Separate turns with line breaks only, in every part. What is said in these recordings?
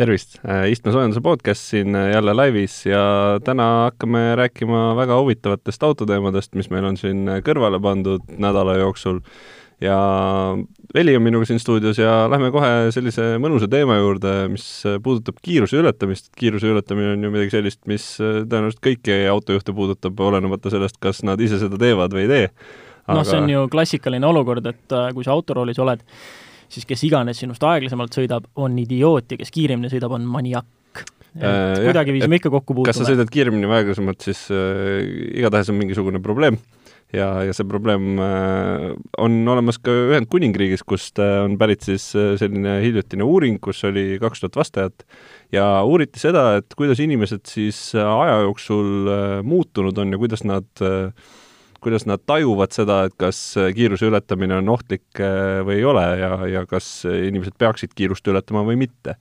tervist, istmesoojenduse podcast siin jälle laivis ja täna hakkame rääkima väga huvitavatest autoteemadest, mis meil on siin kõrvale pandud nädala jooksul. ja Veli on minuga siin stuudios ja lähme kohe sellise mõnusa teema juurde, mis puudutab kiiruse ületamist. kiiruse ületamine on ju midagi sellist, mis tõenäoliselt kõiki autojuhte puudutab, olenemata sellest, kas nad ise seda teevad või ei tee.
Aga... noh, see on ju klassikaline olukord, et kui sa autoroolis oled, siis kes iganes sinust aeglasemalt sõidab, on idioot ja kes kiiremini sõidab, on maniakk. Äh, kuidagiviisi me ikka kokku puutume.
kas sa sõidad kiiremini või aeglasemalt, siis äh, igatahes on mingisugune probleem ja, ja see probleem äh, on olemas ka Ühendkuningriigis, kust äh, on pärit siis äh, selline hiljutine uuring, kus oli kaks tuhat vastajat ja uuriti seda, et kuidas inimesed siis aja jooksul äh, muutunud on ja kuidas nad äh, kuidas nad tajuvad seda, et kas kiiruse ületamine on ohtlik eh, või ei ole ja, ja kas inimesed peaksid kiirust ületama või mitte.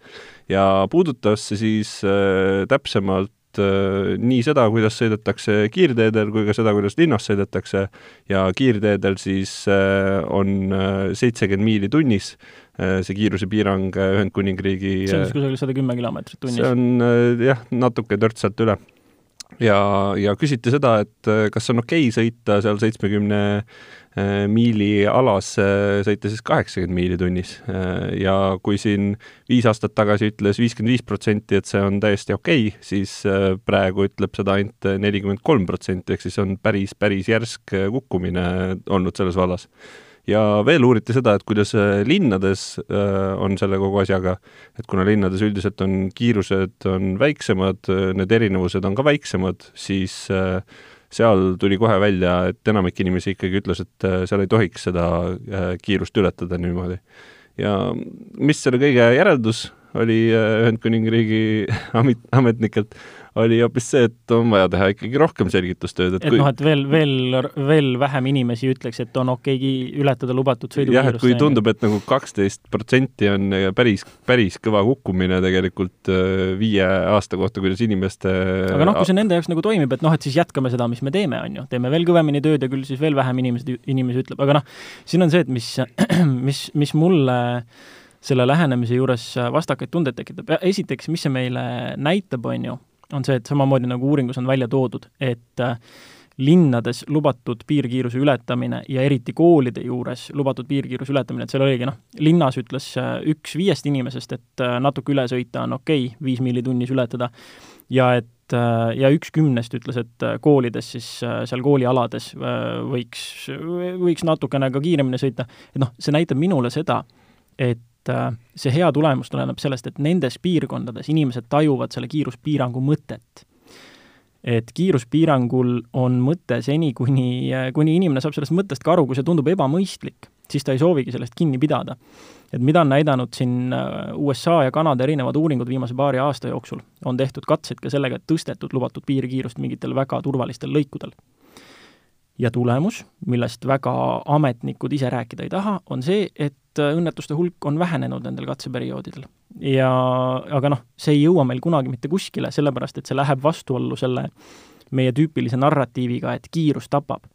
ja puudutas see siis äh, täpsemalt äh, nii seda, kuidas sõidetakse kiirteedel kui ka seda, kuidas linnas sõidetakse ja kiirteedel siis äh, on seitsekümmend miili tunnis see kiirusepiirang Ühendkuningriigi
see on siis kusagil sada kümme kilomeetrit tunnis?
see on jah, natuke törts sealt üle ja, ja küsiti seda, et äh, kas on okei okay sõita seal seitsmekümne äh, miili alas, sõita siis kaheksakümmend miili tunnis. Äh, ja kui siin viis aastat tagasi ütles viiskümmend viis protsenti, et see on täiesti okei okay,, siis praegu ütleb seda ainult nelikümmend kolm protsenti, ehk siis on päris, päris järsk kukkumine olnud selles vallas ja veel uuriti seda, et kuidas äh, linnades äh, on selle kogu asjaga, et kuna linnades üldiselt on kiirused on väiksemad, äh, need erinevused on ka väiksemad, siis seal tuli kohe välja, et enamik inimesi ikkagi ütles, et seal ei tohiks seda kiirust ületada niimoodi. ja mis selle kõige järeldus oli Ühendkuningriigi amet, ametnikelt, oli hoopis see, et on vaja teha ikkagi rohkem selgitustööd,
et, et kui... noh, et veel, veel, veel vähem inimesi ütleks, et on okei okay ületada lubatud sõidukiirust.
jah, et kui tundub, et nagu kaksteist protsenti on päris, päris kõva kukkumine tegelikult äh, viie aasta kohta, kuidas inimeste
aga noh, kui see nende jaoks nagu toimib, et noh, et siis jätkame seda, mis me teeme, on ju, teeme veel kõvemini tööd ja küll siis veel vähem inimesed, inimesi ütleb, aga noh, siin on see, et mis, mis, mis mulle selle lähenemise juures vastakaid tundeid tekitab, esiteks, mis see meile näitab, on ju, on see, et samamoodi nagu uuringus on välja toodud, et äh, linnades lubatud piirkiiruse ületamine ja eriti koolide juures lubatud piirkiiruse ületamine, et seal oligi noh, linnas ütles äh, üks viiest inimesest, et äh, natuke üle sõita on okei okay,, viis miili tunnis ületada, ja et ja üks kümnest ütles, et koolides siis seal koolialades võiks, võiks natukene ka kiiremini sõita, et noh, see näitab minule seda, et et äh, see hea tulemus tuleneb sellest, et nendes piirkondades inimesed tajuvad selle kiiruspiirangu mõtet. et kiiruspiirangul on mõte seni, kuni, kuni inimene saab sellest mõttest ka aru, kui see tundub ebamõistlik, siis ta ei soovigi sellest kinni pidada. et mida on näidanud siin äh, USA ja Kanada erinevad uuringud viimase paari aasta jooksul, on tehtud katseid ka sellega, et tõstetud lubatud piirkiirust mingitel väga turvalistel lõikudel ja tulemus, millest väga ametnikud ise rääkida ei taha, on see, et õnnetuste hulk on vähenenud nendel katseperioodidel. ja aga noh, see ei jõua meil kunagi mitte kuskile, sellepärast et see läheb vastuollu selle meie tüüpilise narratiiviga, et kiirus tapab.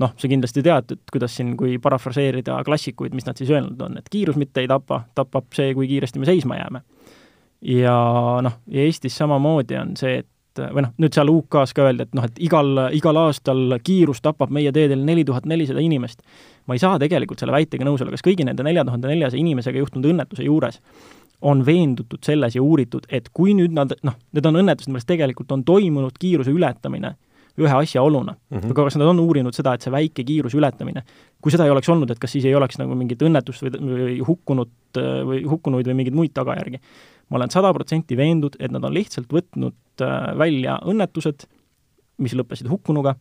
noh, sa kindlasti tead, et kuidas siin, kui parafraseerida klassikuid, mis nad siis öelnud on, et kiirus mitte ei tapa, tapab see, kui kiiresti me seisma jääme. ja noh, ja Eestis samamoodi on see, et et või noh, nüüd seal UK-s ka öeldi, et noh, et igal, igal aastal kiirus tapab meie teedel neli tuhat nelisada inimest. ma ei saa tegelikult selle väitega nõus olla, kas kõigi nende nelja tuhande neljasaja inimesega juhtunud õnnetuse juures on veendutud selles ja uuritud, et kui nüüd nad, noh, need on õnnetused, milles tegelikult on toimunud kiiruse ületamine ühe asjaoluna mm. -hmm. aga kas nad on uurinud seda, et see väike kiiruse ületamine, kui seda ei oleks olnud, et kas siis ei oleks nagu mingit õnnetust või, või hukkunut või hukkunuid või mingeid muid tagajärgi? Ma olen sada protsenti veendunud, et nad on lihtsalt võtnud äh, välja õnnetused, mis lõppesid hukkunuga,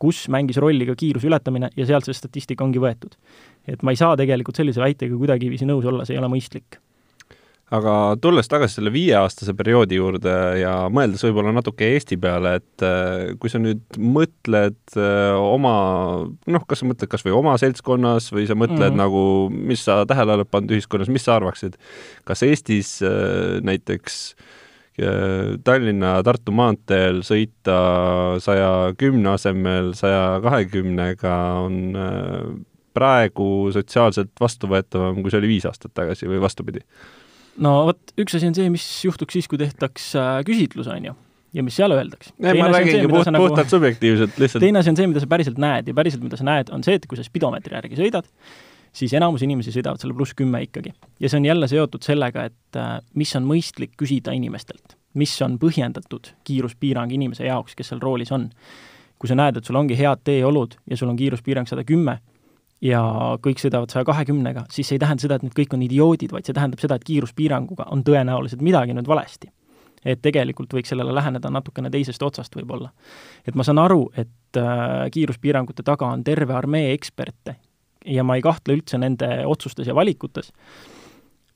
kus mängis rolli ka kiiruse ületamine ja sealt see statistika ongi võetud. et ma ei saa tegelikult sellise väitega kuidagiviisi nõus olla, see ei ole mõistlik
aga tulles tagasi selle viieaastase perioodi juurde ja mõeldes võib-olla natuke Eesti peale, et äh, kui sa nüüd mõtled äh, oma, noh, kas sa mõtled kas või oma seltskonnas või sa mõtled mm nagu, mis sa tähele oled pannud ühiskonnas, mis sa arvaksid, kas Eestis äh, näiteks Tallinna-Tartu maanteel sõita saja kümne asemel saja kahekümnega on praegu sotsiaalselt vastuvõetavam, kui see oli viis aastat tagasi või vastupidi?
No vot, üks asi on see, mis juhtuks siis, kui tehtaks äh, küsitlus, on ju, ja mis seal öeldakse.
ei, ma räägingi puht, nagu, puhtalt subjektiivselt lihtsalt.
teine asi on see, mida sa päriselt näed ja päriselt, mida sa näed, on see, et kui sa spidomeetri järgi sõidad, siis enamus inimesi sõidavad selle pluss kümme ikkagi. ja see on jälle seotud sellega, et äh, mis on mõistlik küsida inimestelt, mis on põhjendatud kiiruspiirang inimese jaoks, kes seal roolis on. kui sa näed, et sul ongi head teeolud ja sul on kiiruspiirang sada kümme ja kõik sõidavad saja kahekümnega, siis see ei tähenda seda, et need kõik on idioodid, vaid see tähendab seda, et kiiruspiiranguga on tõenäoliselt midagi nüüd valesti. et tegelikult võiks sellele läheneda natukene teisest otsast võib-olla. et ma saan aru, et äh, kiiruspiirangute taga on terve armee eksperte ja ma ei kahtle üldse nende otsustes ja valikutes,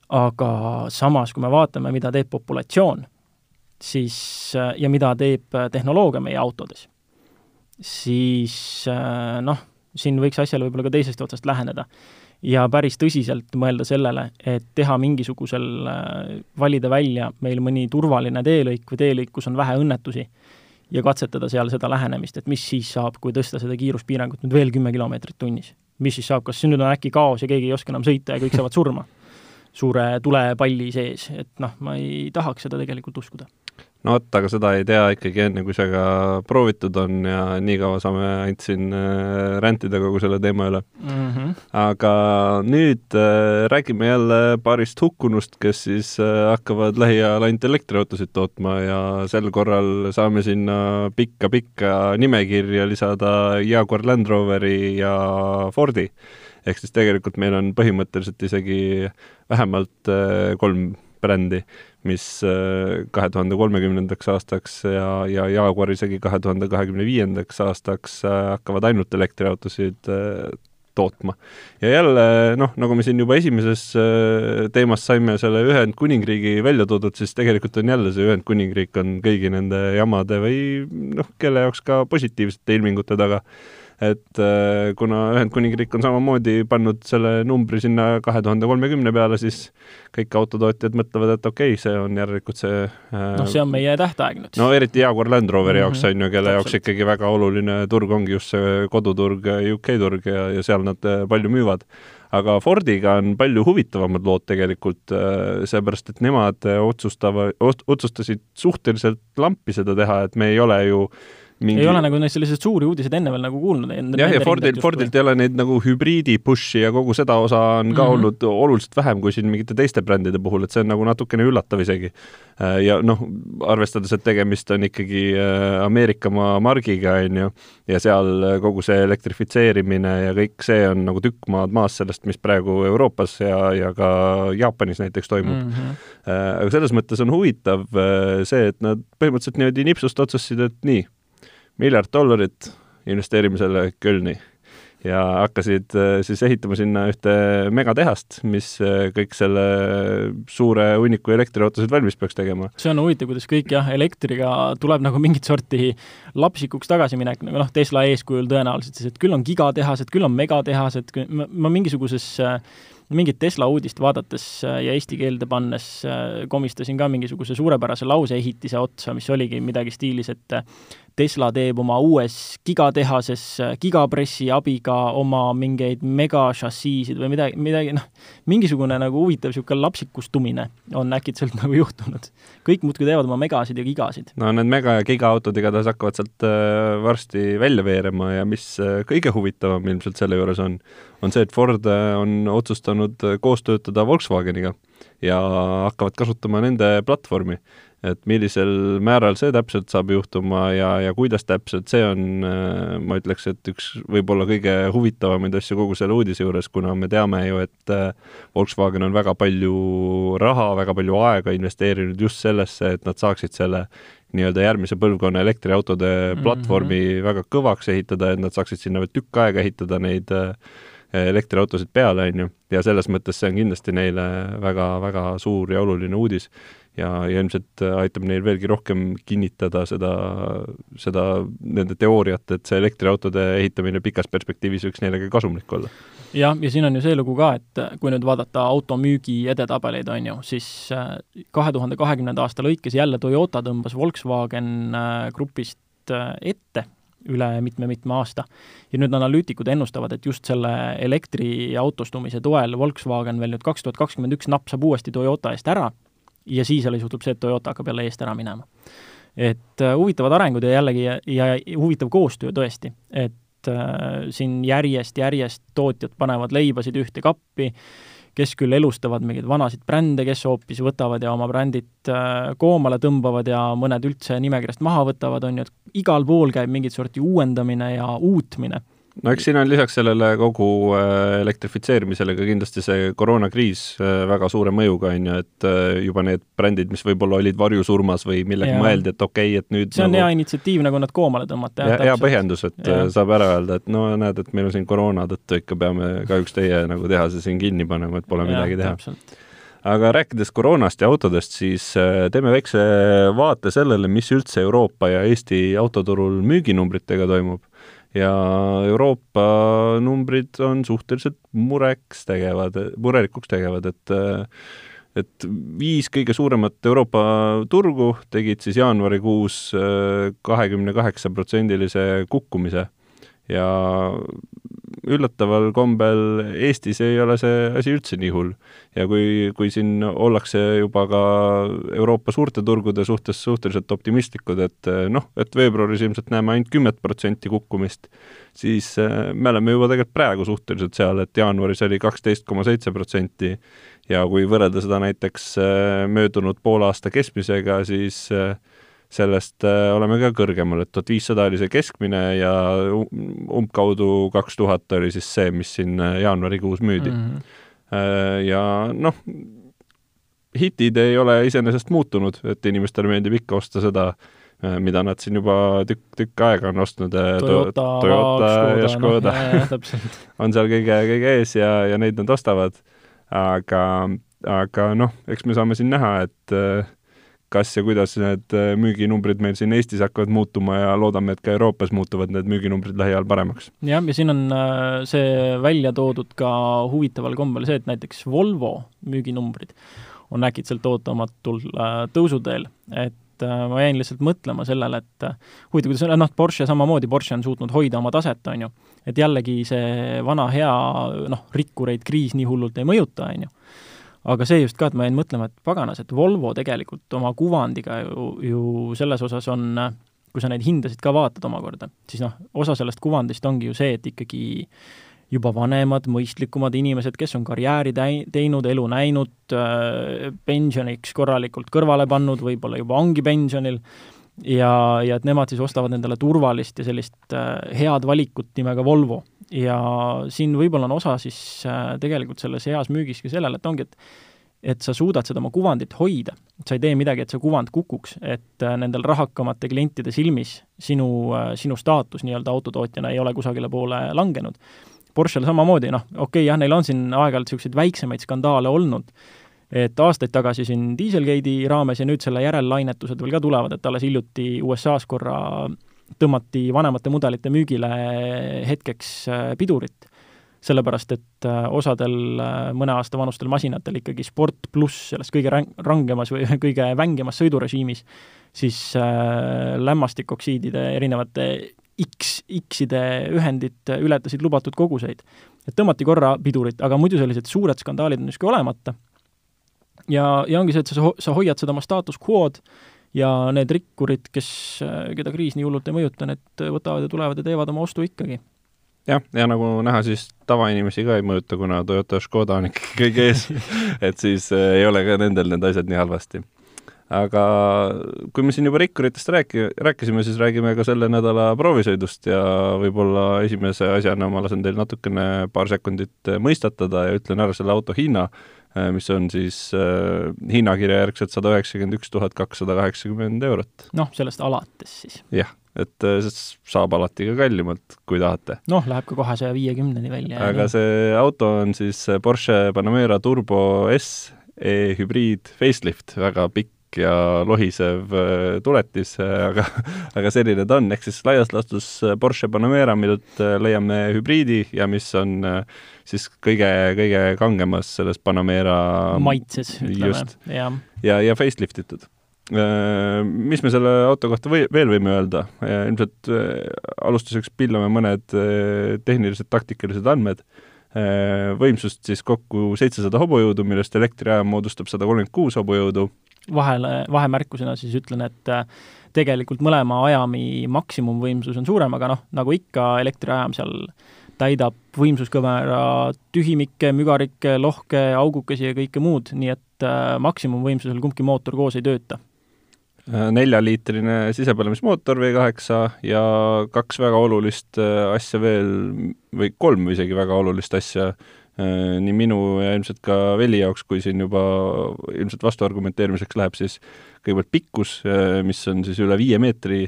aga samas, kui me vaatame, mida teeb populatsioon, siis äh, ja mida teeb äh, tehnoloogia meie autodes, siis äh, noh siin võiks asjale võib-olla ka teisest otsast läheneda. ja päris tõsiselt mõelda sellele, et teha mingisugusel, äh, valida välja meil mõni turvaline teelõik või teelõik, kus on vähe õnnetusi, ja katsetada seal seda lähenemist, et mis siis saab, kui tõsta seda kiiruspiirangut nüüd veel kümme kilomeetrit tunnis. mis siis saab, kas nüüd on äkki kaos ja keegi ei oska enam sõita ja kõik saavad surma suure tulepalli sees, et noh, ma ei tahaks seda tegelikult uskuda
no vot, aga seda ei tea ikkagi enne, kui see ka proovitud on ja nii kaua saame ainult siin äh, rändida kogu selle teema üle mm. -hmm. aga nüüd äh, räägime jälle paarist hukkunust, kes siis äh, hakkavad lähiajal ainult elektriautosid tootma ja sel korral saame sinna pikka-pikka nimekirja lisada Jaguar Land Roveri ja Fordi. ehk siis tegelikult meil on põhimõtteliselt isegi vähemalt äh, kolm brändi mis äh, kahe tuhande kolmekümnendaks aastaks ja, ja Jaguar isegi kahe tuhande kahekümne viiendaks aastaks äh, hakkavad ainult elektriautosid äh, tootma. ja jälle noh, nagu me siin juba esimeses teemas saime selle Ühendkuningriigi välja toodud, siis tegelikult on jälle see Ühendkuningriik on kõigi nende jamade või noh, kelle jaoks ka positiivsete ilmingute taga et äh, kuna Ühendkuningriik on samamoodi pannud selle numbri sinna kahe tuhande kolmekümne peale, siis kõik autotootjad mõtlevad, et okei okay,, see on järelikult see
äh, noh, see on meie tähtaeg nüüd.
no eriti Jaguar Land Roveri mm -hmm. jaoks on ju, kelle Täpselt. jaoks ikkagi väga oluline turg ongi just see koduturg, UK turg ja, ja seal nad äh, palju müüvad aga Fordiga on palju huvitavamad lood tegelikult, seepärast et nemad otsustava, otsustasid suhteliselt lampi seda teha, et me ei ole ju äh,
mingi... ei ole nagu neist selliseid suuri uudiseid enne veel nagu kuulnud.
jah, ja Fordil, Fordilt ei ole neid nagu hübriidi push'i ja kogu seda osa on ka mm -hmm. olnud oluliselt vähem kui siin mingite teiste brändide puhul, et see on nagu natukene üllatav isegi. Äh, ja noh, arvestades, et tegemist on ikkagi äh, Ameerikamaa margiga, on ju, ja seal kogu see elektrifitseerimine ja kõik see on nagu tükk maad maas sellest, mis praegu Euroopas ja, ja ka Jaapanis näiteks toimub mm. -hmm. aga selles mõttes on huvitav see, et nad põhimõtteliselt niimoodi nipsust otsustasid, et nii miljard dollarit investeerime selle Kölni ja hakkasid äh, siis ehitama sinna ühte megatehast, mis äh, kõik selle suure hunniku elektriautosid valmis peaks tegema.
see on huvitav, kuidas kõik jah, elektriga tuleb nagu mingit sorti lapsikuks tagasiminek, nagu noh, Tesla eeskujul tõenäoliselt siis, et küll on gigatehased, küll on megatehased, ma, mingisuguses äh, mingit Tesla uudist vaadates ja eesti keelde pannes komistasin ka mingisuguse suurepärase lauseehitise otsa, mis oligi midagi stiilis, et Tesla teeb oma uues gigatehases gigapressi abiga oma mingeid megašassiisid või midagi, midagi noh, mingisugune nagu huvitav niisugune lapsikustumine on äkitselt nagu juhtunud. kõik muudkui teevad oma megasid ja gigasid.
no need mega- ja gigaautod igatahes hakkavad sealt äh, varsti välja veerema ja mis äh, kõige huvitavam ilmselt selle juures on, on see, et Ford äh, on otsustanud koos töötada Volkswageniga ja hakkavad kasutama nende platvormi et millisel määral see täpselt saab juhtuma ja, ja kuidas täpselt, see on, äh, ma ütleks, et üks võib-olla kõige huvitavamaid asju kogu selle uudise juures, kuna me teame ju, et äh, Volkswagen on väga palju raha, väga palju aega investeerinud just sellesse, et nad saaksid selle nii-öelda järgmise põlvkonna elektriautode mhm. platvormi mm -hmm. väga kõvaks ehitada, et nad saaksid sinna veel tükk aega ehitada neid äh, elektriautosid peale, on ju, ja selles mõttes see on kindlasti neile väga-väga suur ja oluline uudis ja, ja ilmselt äh, aitab neil veelgi rohkem kinnitada seda, seda nende teooriat, et see elektriautode ehitamine pikas perspektiivis võiks neile ka kasumlik olla.
jah, ja siin on ju see lugu ka, et kui nüüd vaadata automüügi edetabeleid, on ju, siis kahe tuhande kahekümnenda aasta lõikes jälle Toyota tõmbas Volkswagen grupist ette üle mitme-mitme aasta. ja nüüd analüütikud ennustavad, et just selle elektriautostumise toel Volkswagen veel nüüd kaks tuhat kakskümmend üks napsab uuesti Toyota eest ära ja siis alles juhtub see, et Toyota hakkab jälle eest ära minema. et äh, huvitavad arengud ja jällegi, ja, huvitav koostöö tõesti, et äh, siin järjest-järjest tootjad panevad leibasid ühte kappi, kes küll elustavad mingeid vanasid brände, kes hoopis võtavad ja oma brändid äh, koomale tõmbavad ja mõned üldse nimekirjast maha võtavad, on ju, et igal pool käib mingit sorti uuendamine ja uutmine
no eks siin on lisaks sellele kogu äh, elektrifitseerimisele ka kindlasti see koroonakriis äh, väga suure mõjuga, on ju, et äh, juba need brändid, mis võib-olla olid varjusurmas või millega mõeldi, et okei okay,, et nüüd
see on nagu... hea initsiatiiv, nagu nad koomale tõmmata.
hea põhjendus, et ja. saab ära öelda, et no näed, et meil on siin koroona tõttu ikka peame kahjuks teie nagu tehase siin kinni panema, et pole ja, midagi teha aga rääkides koroonast ja autodest, siis teeme väikse vaate sellele, mis üldse Euroopa ja Eesti autoturul müüginumbritega toimub ja Euroopa numbrid on suhteliselt mureks tegevad, murelikuks tegevad, et et viis kõige suuremat Euroopa turgu tegid siis jaanuarikuus kahekümne kaheksa protsendilise kukkumise. Ja üllataval kombel Eestis ei ole see asi üldse nii hull. ja kui, kui siin ollakse juba ka Euroopa suurte turgude suhtes suhteliselt optimistlikud, et noh, et veebruaris ilmselt näeme ainult kümmet protsenti kukkumist, siis eh, me oleme juba tegelikult praegu suhteliselt seal, et jaanuaris oli kaksteist koma seitse protsenti ja kui võrrelda seda näiteks eh, möödunud poolaasta keskmisega, siis äh, sellest äh, oleme ka kõrgemal, et tuhat viissada oli see keskmine ja umbkaudu kaks tuhat oli siis see, mis siin äh, jaanuarikuus müüdi mm. -hmm. ja noh, hitid ei ole iseenesest muutunud, et inimestele meeldib ikka osta seda, mida nad siin juba tükk, tükk aega on ostnud.
Toyota,
Toyota ja Škoda no, on seal kõige, kõige ees ja, ja neid nad ostavad. aga, aga noh, eks me saame siin näha, et kas ja kuidas need äh, müüginumbrid meil siin Eestis hakkavad muutuma ja loodame, et ka Euroopas muutuvad need müüginumbrid lähiajal paremaks.
jah, ja siin on äh, see välja toodud ka huvitaval kombel see, et näiteks Volvo müüginumbrid on äkitselt ootamatult äh, tõusuteel, et ma jäin lihtsalt mõtlema sellele, et huvitav, kuidas noh, Porsche samamoodi, Porsche on suutnud hoida oma taset, on ju. et jällegi see vana hea noh, rikkureid kriis nii hullult ei mõjuta, on ju aga see just ka, et ma jäin mõtlema, et paganas, et Volvo tegelikult oma kuvandiga ju, ju selles osas on, kui sa neid hindasid ka vaatad omakorda, siis noh, osa sellest kuvandist ongi ju see, et ikkagi juba vanemad, mõistlikumad inimesed, kes on karjääri täi-, teinud, elu näinud, äh, pensioniks korralikult kõrvale pannud, võib-olla juba ongi pensionil, ja, ja et nemad siis ostavad endale turvalist ja sellist äh, head valikut nimega Volvo ja siin võib-olla on osa siis äh, tegelikult selles heas müügis ka sellele, et ongi, et et sa suudad seda oma kuvandit hoida, et sa ei tee midagi, et see kuvand kukuks, et äh, nendel rahakamate klientide silmis sinu, äh, sinu staatus nii-öelda autotootjana ei ole kusagile poole langenud. Porschel samamoodi, noh, okei okay,, jah, neil on siin aeg-ajalt niisuguseid väiksemaid skandaale olnud, et aastaid tagasi siin Dieselgate'i raames ja nüüd selle järellainetused veel ka tulevad, et alles hiljuti USA-s korra tõmmati vanemate mudelite müügile hetkeks äh, pidurit, sellepärast et äh, osadel äh, mõne aasta vanustel masinatel ikkagi sport pluss selles kõige rang-, rangemas või kõige vängemas sõidurežiimis, siis lämmastikoksiidide erinevate X, X-ide ühendid ületasid lubatud koguseid. et tõmmati korra pidurit, aga muidu sellised suured skandaalid on justkui olemata. ja, ja ongi see, et sa, sa hoiad seda oma status quo'd ja need rikkurid, kes, keda kriis nii hullult ei mõjuta, need võtavad ja tulevad ja teevad oma ostu ikkagi.
jah, ja nagu näha, siis tavainimesi ka ei mõjuta, kuna Toyota Škoda on ikkagi kõige ees et siis äh, ei ole ka nendel need asjad nii halvasti. aga kui me siin juba rikkuritest rääki-, rääkisime, siis räägime ka selle nädala proovisõidust ja võib-olla esimese asjana ma lasen teil natukene paar sekundit mõistatada ja ütlen ära selle auto hinna mis on siis äh, hinnakirja järgselt sada üheksakümmend üks tuhat kakssada kaheksakümmend eurot.
noh, sellest alates siis.
jah, et äh, saab alati ka kallimalt, kui tahate.
noh, läheb ka kahe saja viiekümneni välja.
aga see auto on siis Porsche Panamera Turbo S e-hübriid facelift, väga pikk ja lohisev äh, tuletis, aga, aga selline ta on, ehk siis laias laastus Porsche Panamera, millelt leiame hübriidi ja mis on äh, siis kõige, kõige kangemas selles Panamera
maitses, ütleme,
jah. ja, ja facelift itud mis me selle auto kohta või, veel võime öelda, ilmselt alustuseks pillame mõned tehnilised taktikalised andmed, võimsust siis kokku seitsesada hobujõudu, millest elektriajam moodustab sada kolmkümmend kuus hobujõudu.
Vahele, vahemärkusena siis ütlen, et tegelikult mõlema ajami maksimumvõimsus on suurem, aga noh, nagu ikka, elektriajam seal täidab võimsuskõvera tühimikke, mügarikke, lohke, augukesi ja kõike muud, nii et äh, maksimumvõimsusel kumbki mootor koos ei tööta.
Äh, neljaliitrine sisepõlemismootor V8 ja kaks väga olulist äh, asja veel või kolm isegi väga olulist asja nii minu ja ilmselt ka Veli jaoks, kui siin juba ilmselt vastuargumenteerimiseks läheb, siis kõigepealt pikkus, mis on siis üle viie meetri,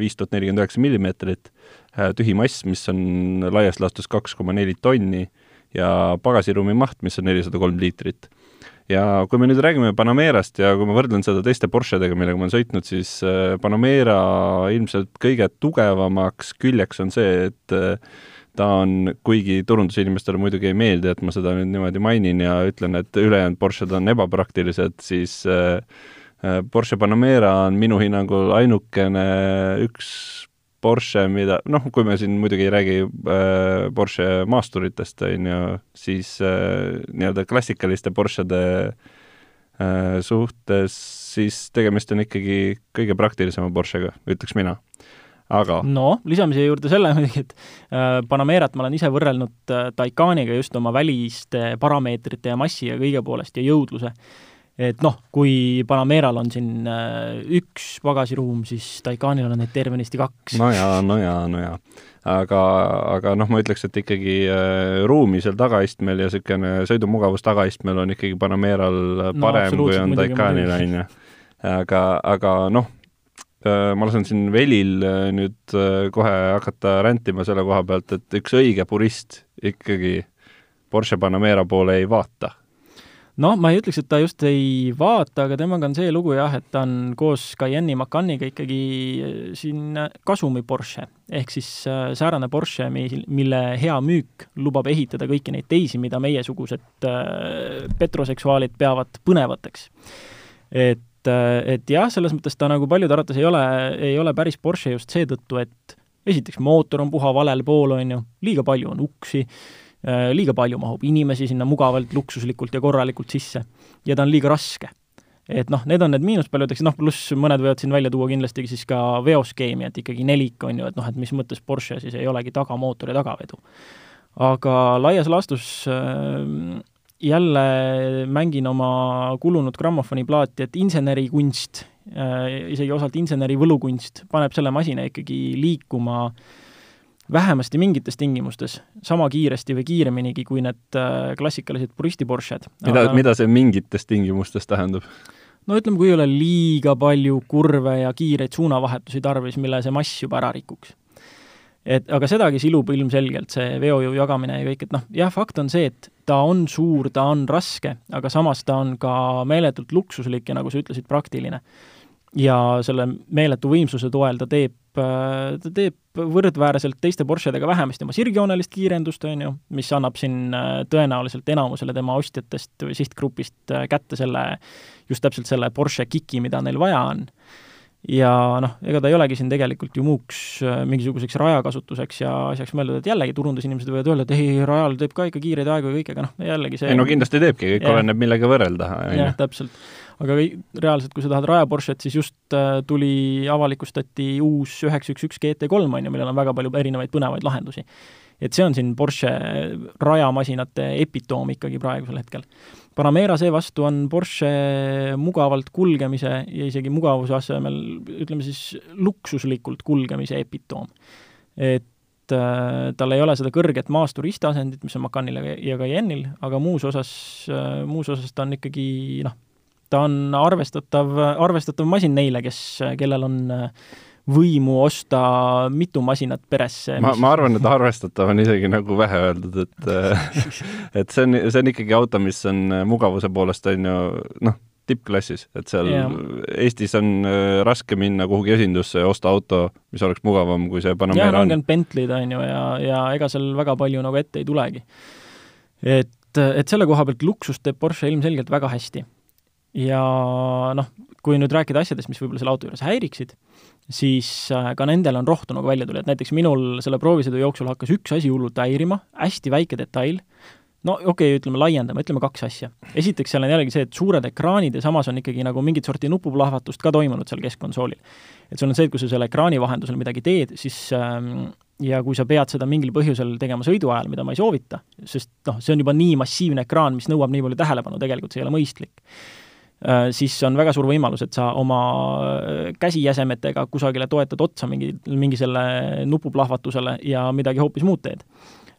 viis tuhat nelikümmend üheksa millimeetrit Äh, tühi mass, mis on laias laastus kaks koma neli tonni ja pagasiruumi maht, mis on nelisada kolm liitrit. ja kui me nüüd räägime Panamerast ja kui ma võrdlen seda teiste Porschedega, millega ma olen sõitnud, siis äh, Panamera ilmselt kõige tugevamaks küljeks on see, et äh, ta on, kuigi turundusinimestele muidugi ei meeldi, et ma seda nüüd niimoodi mainin ja ütlen, et ülejäänud Porsched on ebapraktilised, siis Porsche Panamera on minu hinnangul ainukene üks Porsche, mida noh, kui me siin muidugi ei räägi äh, Porsche maasturitest, on ju, siis äh, nii-öelda klassikaliste Porschede äh, suhtes, siis tegemist on ikkagi kõige praktilisema Porschega, ütleks mina. Aga
no lisame siia juurde selle muidugi, et äh, Panamerat ma olen ise võrrelnud äh, Taycaniga just oma väliste parameetrite ja massi ja kõige poolest ja jõudluse et noh, kui Panameral on siin äh, üks pagasiruum, siis Taycanil on neid tervenisti kaks.
no jaa, no jaa, no jaa. aga, aga noh, ma ütleks, et ikkagi ruumi seal tagaistmel ja niisugune sõidumugavus tagaistmel on ikkagi Panameral parem no, kui on Taycanil, on ju. aga, aga noh, ma lasen siin Velil äh, nüüd äh, kohe hakata rändima selle koha pealt, et üks õige purist ikkagi Porsche Panamera poole ei vaata
noh, ma ei ütleks, et ta just ei vaata, aga temaga on see lugu jah, et ta on koos Cayenne'i Macaniga ikkagi äh, siin kasumi Porsche. ehk siis äh, säärane Porsche, mil, mille hea müük lubab ehitada kõiki neid teisi, mida meiesugused äh, petroseksuaalid peavad põnevateks. et, et jah, selles mõttes ta nagu paljude arvates ei ole, ei ole päris Porsche just seetõttu, et esiteks mootor on puha valel pool, on ju, liiga palju on uksi, Äh, liiga palju mahub inimesi sinna mugavalt, luksuslikult ja korralikult sisse. ja ta on liiga raske. et noh, need on need miinuspaljud, eks noh, pluss mõned võivad siin välja tuua kindlasti siis ka veoskeemi, et ikkagi nelik on ju, et noh, et mis mõttes Porsche siis ei olegi tagamootor ja tagavedu. aga laias laastus äh, jälle mängin oma kulunud grammofoniplaati, et insenerikunst äh,, isegi osalt inseneri võlukunst, paneb selle masina ikkagi liikuma äh, vähemasti mingites tingimustes sama kiiresti või kiireminigi kui need äh, klassikalised puristi Porsched.
mida aga..., mida see mingites tingimustes tähendab?
no ütleme, kui ei ole liiga palju kurve ja kiireid suunavahetusi tarvis, mille see mass juba ära rikuks. Et aga sedagi silub ilmselgelt, see veojõu jagamine ja kõik, et noh, jah, fakt on see, et ta on suur, ta on raske, aga samas ta on ka meeletult luksuslik ja nagu sa ütlesid, praktiline ja selle meeletu võimsuse toel ta teeb, ta teeb võrdväärselt teiste Porschedega vähemasti oma sirgjoonelist kiirendust, on ju, mis annab siin äh, tõenäoliselt enamusele tema ostjatest või sihtgrupist äh, kätte selle, just täpselt selle Porsche kiki, mida neil vaja on. Ja noh, ega ta ei olegi siin tegelikult ju muuks äh, mingisuguseks rajakasutuseks ja asjaks mõeldud, et jällegi turundusinimesed võivad öelda, et ei, rajal teeb ka ikka kiireid aegu ja kõike, aga noh, jällegi see
ei no kindlasti teebki, kõik oleneb, millega võrrelda.
jah, täpselt aga reaalselt, kui sa tahad Raja Porsche't, siis just äh, tuli, avalikustati uus üheksa üks üks GT3, on ju, millel on väga palju erinevaid põnevaid lahendusi. Et see on siin Porsche rajamasinate epitoom ikkagi praegusel hetkel. Panamera seevastu on Porsche mugavalt kulgemise ja isegi mugavuse asemel ütleme siis luksuslikult kulgemise epitoom. et äh, tal ei ole seda kõrget maasturi isteasendit, mis on Macanil ja Cayenne'il, aga muus osas äh,, muus osas ta on ikkagi noh, ta on arvestatav, arvestatav masin neile, kes, kellel on äh, võimu osta mitu masinat peresse.
ma, ma arvan, et arvestatav on isegi nagu vähe öeldud, et äh, et see on, see on ikkagi auto, mis on äh, mugavuse poolest, on ju, noh, tippklassis, et seal yeah. Eestis on raske minna kuhugi esindusse ja osta auto, mis oleks mugavam kui see Panamera on.
langenud Bentley'd, on ju, ja, ja ega seal väga palju nagu ette ei tulegi. et, et selle koha pealt luksust teeb Porsche ilmselgelt väga hästi ja noh, kui nüüd rääkida asjadest, mis võib-olla selle auto juures häiriksid, siis äh, ka nendel on rohtu nagu välja tuli, et näiteks minul selle proovisõidu jooksul hakkas üks asi hullult häirima, hästi väike detail, no okei okay,, ütleme laiendame, ütleme kaks asja. esiteks seal on jällegi see, et suured ekraanid ja samas on ikkagi nagu mingit sorti nupuplahvatust ka toimunud seal keskkonsoolil. et sul on see, et kui sa selle ekraani vahendusel midagi teed, siis ähm, ja kui sa pead seda mingil põhjusel tegema sõidu ajal, mida ma ei soovita, sest noh, see on juba nii massiivne ekraan, mis nõuab nii palju tähelepanu, tegelikult see ei ole mõistlik siis on väga suur võimalus, et sa oma äh, käsijäsemetega kusagile toetad otsa mingi, mingi selle nupuplahvatusele ja midagi hoopis muud teed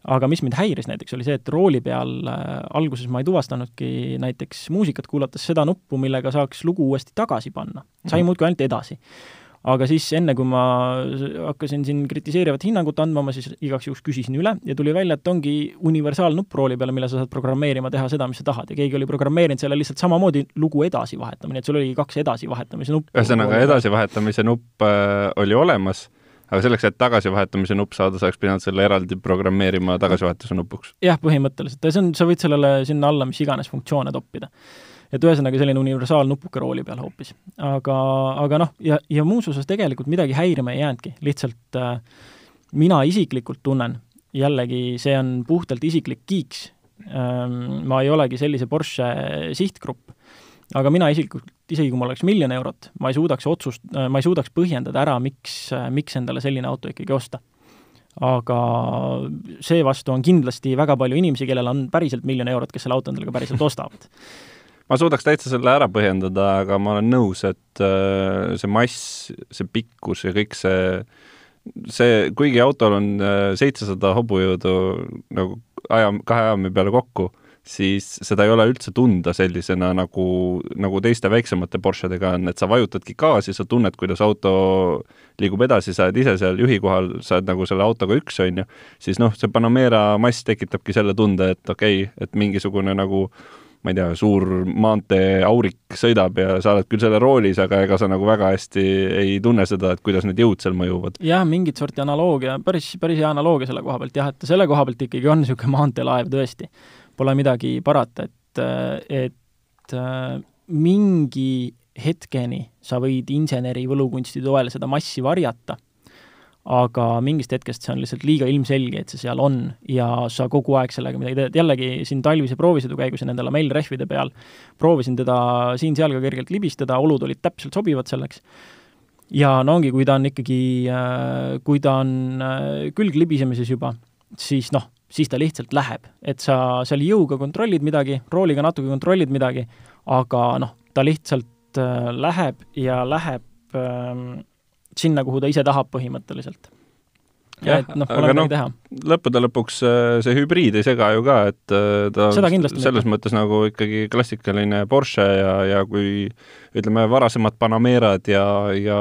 aga mis mind häiris näiteks, oli see, et rooli peal äh, alguses ma ei tuvastanudki näiteks muusikat kuulates seda nuppu, millega saaks lugu uuesti tagasi panna. sai mm -hmm. muudkui ainult edasi. Aga siis enne, kui ma hakkasin siin kritiseerivat hinnangut andma, ma siis igaks juhuks küsisin üle ja tuli välja, et ongi universaalnupp rooli peale, mille sa saad programmeerima, teha seda, mis sa tahad ja keegi oli programmeerinud selle lihtsalt samamoodi lugu edasi vahetama, nii et sul oligi kaks edasivahetamise nuppu.
ühesõnaga, edasivahetamise nupp äh, oli olemas aga selleks, et tagasivahetamise nupp saada, sa oleks pidanud selle eraldi programmeerima tagasivahetuse nupuks?
jah, põhimõtteliselt, see on, sa võid sellele sinna alla mis iganes funktsioone toppida. Et ühesõnaga selline universaalnupuke rooli peal hoopis. aga, aga noh, ja, ja muus osas tegelikult midagi häirima ei jäänudki, lihtsalt äh, mina isiklikult tunnen, jällegi see on puhtalt isiklik kiiks ähm,, ma ei olegi sellise Porsche sihtgrupp aga mina isiklikult, isegi kui mul oleks miljon eurot, ma ei suudaks otsust, ma ei suudaks põhjendada ära, miks, miks endale selline auto ikkagi osta. aga seevastu on kindlasti väga palju inimesi, kellel on päriselt miljon eurot, kes selle auto endale ka päriselt ostavad
ma suudaks täitsa selle ära põhjendada, aga ma olen nõus, et äh, see mass, see pikkus ja kõik see, see, kuigi autol on äh, seitsesada hobujõudu nagu aja, kahe ajami peale kokku siis seda ei ole üldse tunda sellisena, nagu, nagu teiste väiksemate Porschedega on, et sa vajutadki gaasi, sa tunned, kuidas auto liigub edasi, sa oled ise seal juhi kohal, sa oled nagu selle autoga üks, on ju, siis noh, see Panamera mass tekitabki selle tunde, et okei okay,, et mingisugune nagu ma ei tea, suur maanteeaurik sõidab ja sa oled küll selle roolis, aga ega sa nagu väga hästi ei tunne seda, et kuidas need jõud seal mõjuvad.
jah, mingit sorti analoogia, päris, päris hea analoogia selle koha pealt jah, et selle koha pealt ikkagi on niisugune maanteelaev tõesti pole midagi parata, et, et mingi hetkeni sa võid inseneri võlukunsti toel seda massi varjata, aga mingist hetkest see on lihtsalt liiga ilmselge, et see seal on ja sa kogu aeg sellega midagi teed, jällegi siin talvise proovisõidu käigus ja nende lamellrehvide peal proovisin teda siin-seal ka kergelt libistada, olud olid täpselt sobivad selleks, ja no ongi, kui ta on ikkagi, kui ta on külglibisemises juba, siis noh, siis ta lihtsalt läheb. et sa seal jõuga kontrollid midagi, rooliga natuke kontrollid midagi, aga noh, ta lihtsalt äh, läheb ja läheb äh, sinna, kuhu ta ise tahab põhimõtteliselt. No,
aga noh, lõppude lõpuks äh, see hübriid ei sega ju ka, et äh, ta selles mõttes nagu ikkagi klassikaline Porsche ja, ja kui ütleme, varasemad Panamerad ja, ja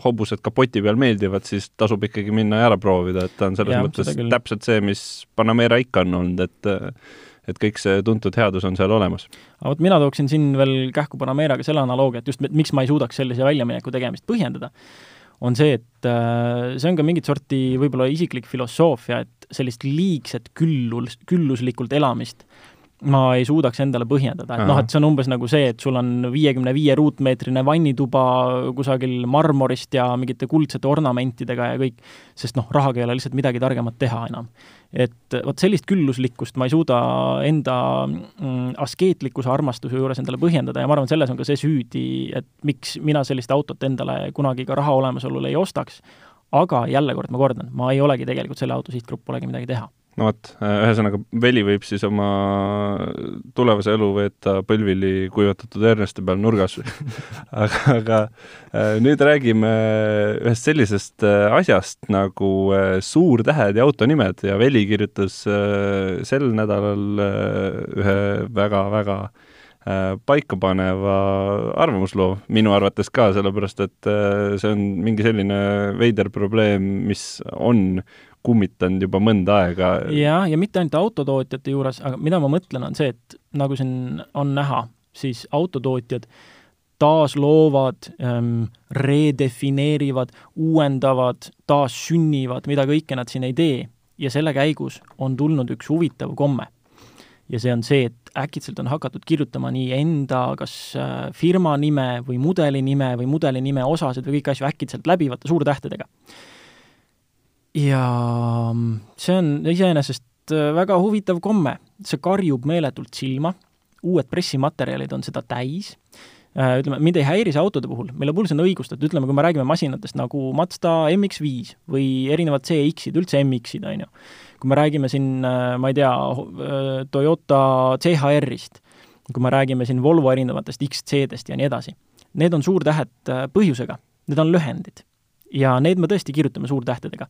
hobused kapoti peal meeldivad, siis tasub ikkagi minna ja ära proovida, et ta on selles ja, mõttes täpselt see, mis Panamera ikka on olnud, et et kõik see tuntud headus on seal olemas.
aga vot mina tooksin siin veel kähku Panameraga selle analoogia, et just miks ma ei suudaks sellise väljamineku tegemist põhjendada on see, et äh, see on ka mingit sorti võib-olla isiklik filosoofia, et sellist liigset küllus, külluslikult elamist ma ei suudaks endale põhjendada, et noh, et see on umbes nagu see, et sul on viiekümne viie ruutmeetrine vannituba kusagil marmorist ja mingite kuldsete ornamentidega ja kõik, sest noh, rahaga ei ole lihtsalt midagi targemat teha enam. et vot sellist külluslikkust ma ei suuda enda mm, askeetlikkuse armastuse juures endale põhjendada ja ma arvan, selles on ka see süüdi, et miks mina sellist autot endale kunagi ka raha olemasolul ei ostaks, aga jälle kord ma kordan, ma ei olegi tegelikult selle auto sihtgrupp, polegi midagi teha
no vot, ühesõnaga Veli võib siis oma tulevase elu veeta põlvili kuivatatud Erneste peal nurgas. Aga, aga äh, nüüd räägime ühest sellisest äh, asjast nagu äh, suurtähed ja autonimed ja Veli kirjutas sel nädalal ühe väga-väga paikapaneva arvamusloo, minu arvates ka, sellepärast et see on mingi selline veider probleem, mis on kummitanud juba mõnda aega.
jah, ja mitte ainult autotootjate juures, aga mida ma mõtlen, on see, et nagu siin on näha, siis autotootjad taasloovad ähm,, redefineerivad, uuendavad, taassünnivad, mida kõike nad siin ei tee ja selle käigus on tulnud üks huvitav komme. ja see on see, et äkitselt on hakatud kirjutama nii enda kas äh, firma nime või mudeli nime või mudeli nime osasid või kõiki asju äkitselt läbivate suurtähtedega. Ja see on iseenesest äh, väga huvitav komme, see karjub meeletult silma, uued pressimaterjalid on seda täis, äh, ütleme, mind ei häiri see autode puhul, mille puhul see on õigustatud, ütleme, kui me räägime masinatest nagu Mazda MX-5 või erinevad CX-id, üldse MX-id, on ju. Kui me räägime siin, äh, ma ei tea, Toyota CHR-ist, kui me räägime siin Volvo erinevatest XC-dest ja nii edasi, need on suurtähed äh, põhjusega, need on lühendid. ja need me tõesti kirjutame suurtähtedega.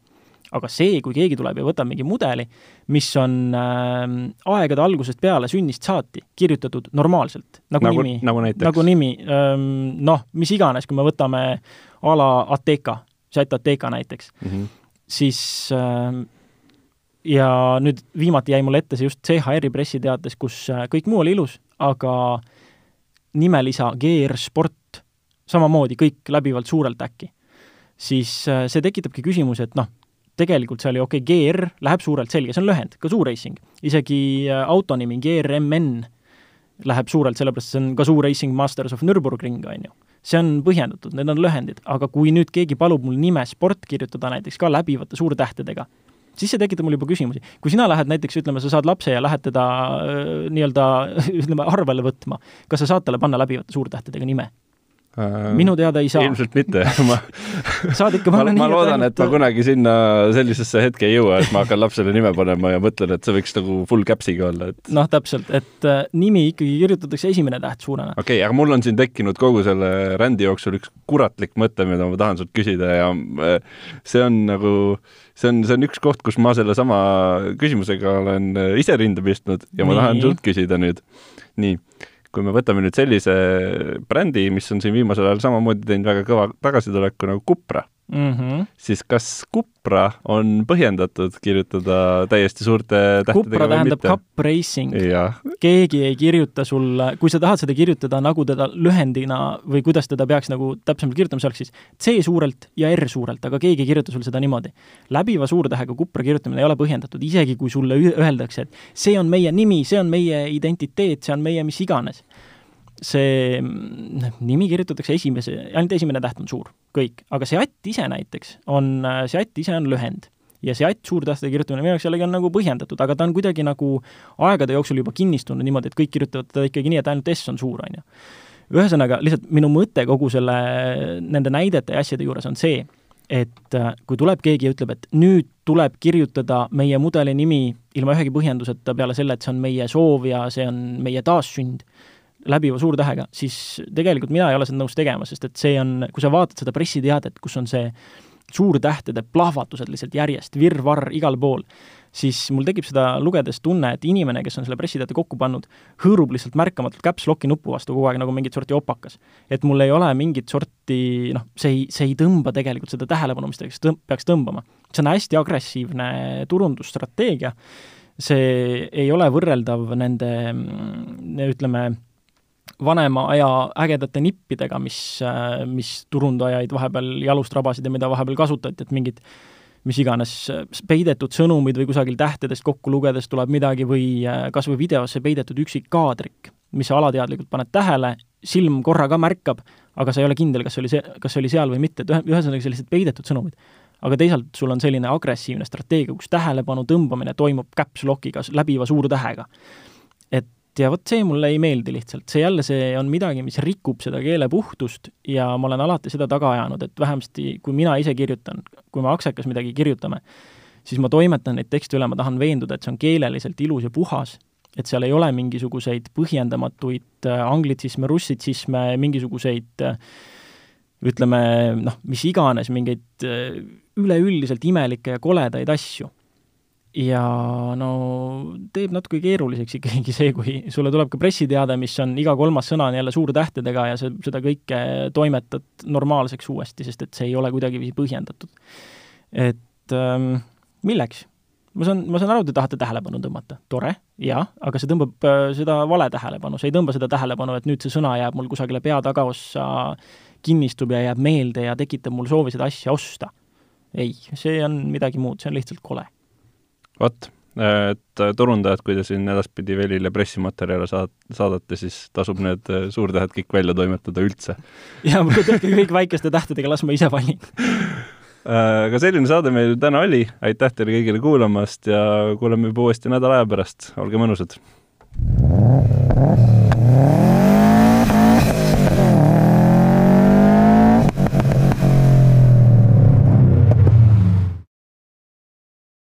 Aga see, kui keegi tuleb ja võtab mingi mudeli, mis on äh, aegade algusest peale, sünnist saati, kirjutatud normaalselt, nagu, nagu nimi,
nagu,
nagu nimi ähm,, noh, mis iganes, kui me võtame a la Ateca, Seat Ateca näiteks mm, -hmm. siis äh, ja nüüd viimati jäi mulle ette see just CHR-i pressiteates, kus äh, kõik muu oli ilus, aga nimelisa GR Sport samamoodi kõik läbivalt suurelt äkki, siis äh, see tekitabki küsimuse, et noh, tegelikult seal ju okei okay,, GR läheb suurelt selge, see on lühend, ka Zoo Racing. isegi äh, auto nimi GRMN läheb suurelt, sellepärast see on ka Zoo Racing Masters of Nürburgring, on ju. see on põhjendatud, need on lühendid, aga kui nüüd keegi palub mul nime sport kirjutada näiteks ka läbivate suurtähtedega, siis see tekitab mul juba küsimusi. kui sina lähed näiteks, ütleme, sa saad lapse ja lähed teda äh, nii-öelda, ütleme, arvele võtma, kas sa saad talle panna läbivate suurtähtedega nime? Äh, minu teada ei saa.
ilmselt mitte ma
saad ikka
panna nii, ma loodan, et ma kunagi sinna sellisesse hetke ei jõua, et ma hakkan lapsele nime panema ja mõtlen, et see võiks nagu full caps'iga olla, et
noh, täpselt, et äh, nimi ikkagi kirjutatakse esimene täht suurena.
okei okay,, aga mul on siin tekkinud kogu selle rändi jooksul üks kuratlik mõte, mida ma tahan sult küsida ja äh, see on nagu, see on, see on üks koht, kus ma sellesama küsimusega olen äh, ise rinda pistnud ja ma nii. tahan sult küsida nüüd. nii kui me võtame nüüd sellise brändi, mis on siin viimasel ajal samamoodi teinud väga kõva tagasituleku nagu Cupra mm, -hmm. siis kas Cupra on põhjendatud kirjutada täiesti suurte tähtedega
Cupra tähendab Cup Racing. keegi ei kirjuta sulle, kui sa tahad seda kirjutada nagu teda lühendina või kuidas teda peaks nagu täpsemalt kirjutama, see oleks siis C suurelt ja R suurelt, aga keegi ei kirjuta sulle seda niimoodi. läbiva suurtähega Cupra kirjutamine ei ole põhjendatud, isegi kui sulle öeldakse, et see on meie nimi, see on meie identiteet, see on meie mis iganes see noh, nimi kirjutatakse esimese, ainult esimene täht on suur, kõik, aga seatt ise näiteks on, seatt ise on lühend ja seatt suurtähtede kirjutamine minu jaoks jällegi on nagu põhjendatud, aga ta on kuidagi nagu aegade jooksul juba kinnistunud niimoodi, et kõik kirjutavad teda ikkagi nii, et ainult S on suur, on ju. ühesõnaga, lihtsalt minu mõte kogu selle, nende näidete ja asjade juures on see, et äh, kui tuleb keegi ja ütleb, et nüüd tuleb kirjutada meie mudeli nimi ilma ühegi põhjenduseta peale selle, et see on meie soov ja see on meie taassünd, läbiva suurtähega, siis tegelikult mina ei ole seda nõus tegema, sest et see on, kui sa vaatad seda pressiteadet, kus on see suurtähtede plahvatused lihtsalt järjest, virvarr igal pool, siis mul tekib seda lugedes tunne, et inimene, kes on selle pressiteate kokku pannud, hõõrub lihtsalt märkamatult caps lock'i nupu vastu kogu aeg nagu mingit sorti opakas. et mul ei ole mingit sorti noh, see ei, see ei tõmba tegelikult seda tähelepanu, mis ta tõmb, peaks tõmbama. see on hästi agressiivne turundusstrateegia, see ei ole võrreldav nende ütleme, vanema aja ägedate nippidega, mis, äh, mis turundajaid vahepeal jalust rabasid ja mida vahepeal kasutati, et mingid mis iganes peidetud sõnumid või kusagil tähtedest kokku lugedes tuleb midagi või äh, kas või videosse peidetud üksik kaadrik, mis sa alateadlikult paned tähele, silm korra ka märkab, aga sa ei ole kindel, kas oli see, kas see oli seal või mitte, et ühe, ühesõnaga sellised peidetud sõnumid. aga teisalt sul on selline agressiivne strateegia, kus tähelepanu tõmbamine toimub caps lock'iga, läbiva suurtähega. Ja vot see mulle ei meeldi lihtsalt, see jälle, see on midagi, mis rikub seda keele puhtust ja ma olen alati seda taga ajanud, et vähemasti kui mina ise kirjutan, kui me Aksekas midagi kirjutame, siis ma toimetan neid tekste üle, ma tahan veenduda, et see on keeleliselt ilus ja puhas, et seal ei ole mingisuguseid põhjendamatuid äh, anglitsisme, russitsisme, mingisuguseid äh, ütleme noh, mis iganes, mingeid äh, üleüldiselt imelikke ja koledaid asju ja no teeb natuke keeruliseks ikkagi see, kui sulle tuleb ka pressiteade, mis on iga kolmas sõna on jälle suurtähtedega ja sa seda kõike toimetad normaalseks uuesti, sest et see ei ole kuidagiviisi põhjendatud. et ähm, milleks? ma saan, ma saan aru, te tahate tähelepanu tõmmata, tore, jah, aga see tõmbab äh, seda vale tähelepanu, see ei tõmba seda tähelepanu, et nüüd see sõna jääb mul kusagile pea tagaossa, kinnistub ja jääb meelde ja tekitab mul soovi seda asja osta. ei, see on midagi muud, see on lihtsalt kole
vot, et turundajad, kui te siin edaspidi Velile pressimaterjale saad-, saadate, siis tasub need suurtähed kõik välja toimetada üldse.
jaa, tehke kõik väikeste tähtedega, las ma ise valin
aga selline saade meil täna oli, aitäh teile kõigile kuulamast ja kuuleme juba uuesti nädala aja pärast, olge mõnusad!